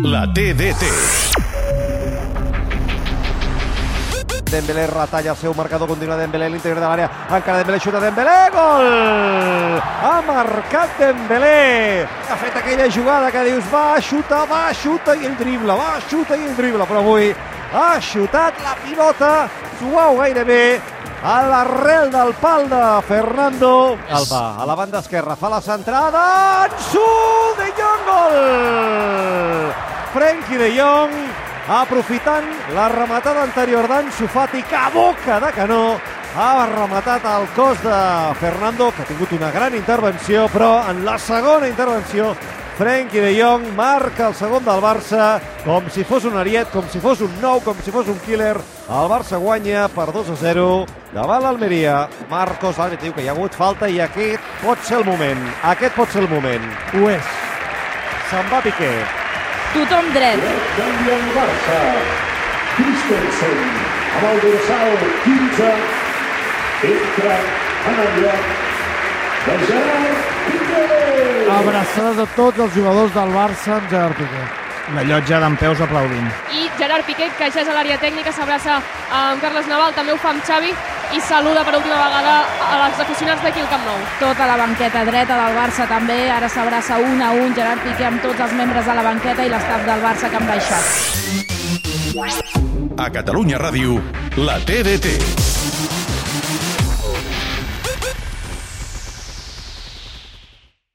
La TDT. Dembélé retalla el seu marcador, continua Dembélé a l'interior de l'àrea, encara Dembélé xuta Dembélé, gol! Ha marcat Dembélé! Ha fet aquella jugada que dius va, xuta, va, xuta i el dribla, va, xuta i el dribla, però avui ha xutat la pilota suau gairebé a l'arrel del pal de Fernando Alba. A la banda esquerra fa la centrada, Jong, gol! Frenkie de Jong aprofitant la rematada anterior d'Ansu Fati que a boca de canó ha rematat el cos de Fernando que ha tingut una gran intervenció però en la segona intervenció Frenkie de Jong marca el segon del Barça com si fos un ariet, com si fos un nou, com si fos un killer. El Barça guanya per 2 a 0 davant l'Almeria. Marcos, l'àrbitre diu que hi ha hagut falta i aquest pot ser el moment. Aquest pot ser el moment. Ho és. Se'n va Piqué. Tothom dret. Canvia el Barça. Christensen amb el dorsal 15 entra en el lloc de Gerard Piqué. Abraçades a tots els jugadors del Barça amb Gerard Piqué. La llotja d'en Peus aplaudint. i Gerard Piqué, que ja és a l'àrea tècnica, s'abraça amb Carles Naval, també ho fa amb Xavi, i saluda per última vegada als aficionats d'aquí al Camp Nou. Tota la banqueta dreta del Barça també. Ara s'abraça un a un Gerard Piqué amb tots els membres de la banqueta i l'estaf del Barça que han baixat. A Catalunya Ràdio, la TDT.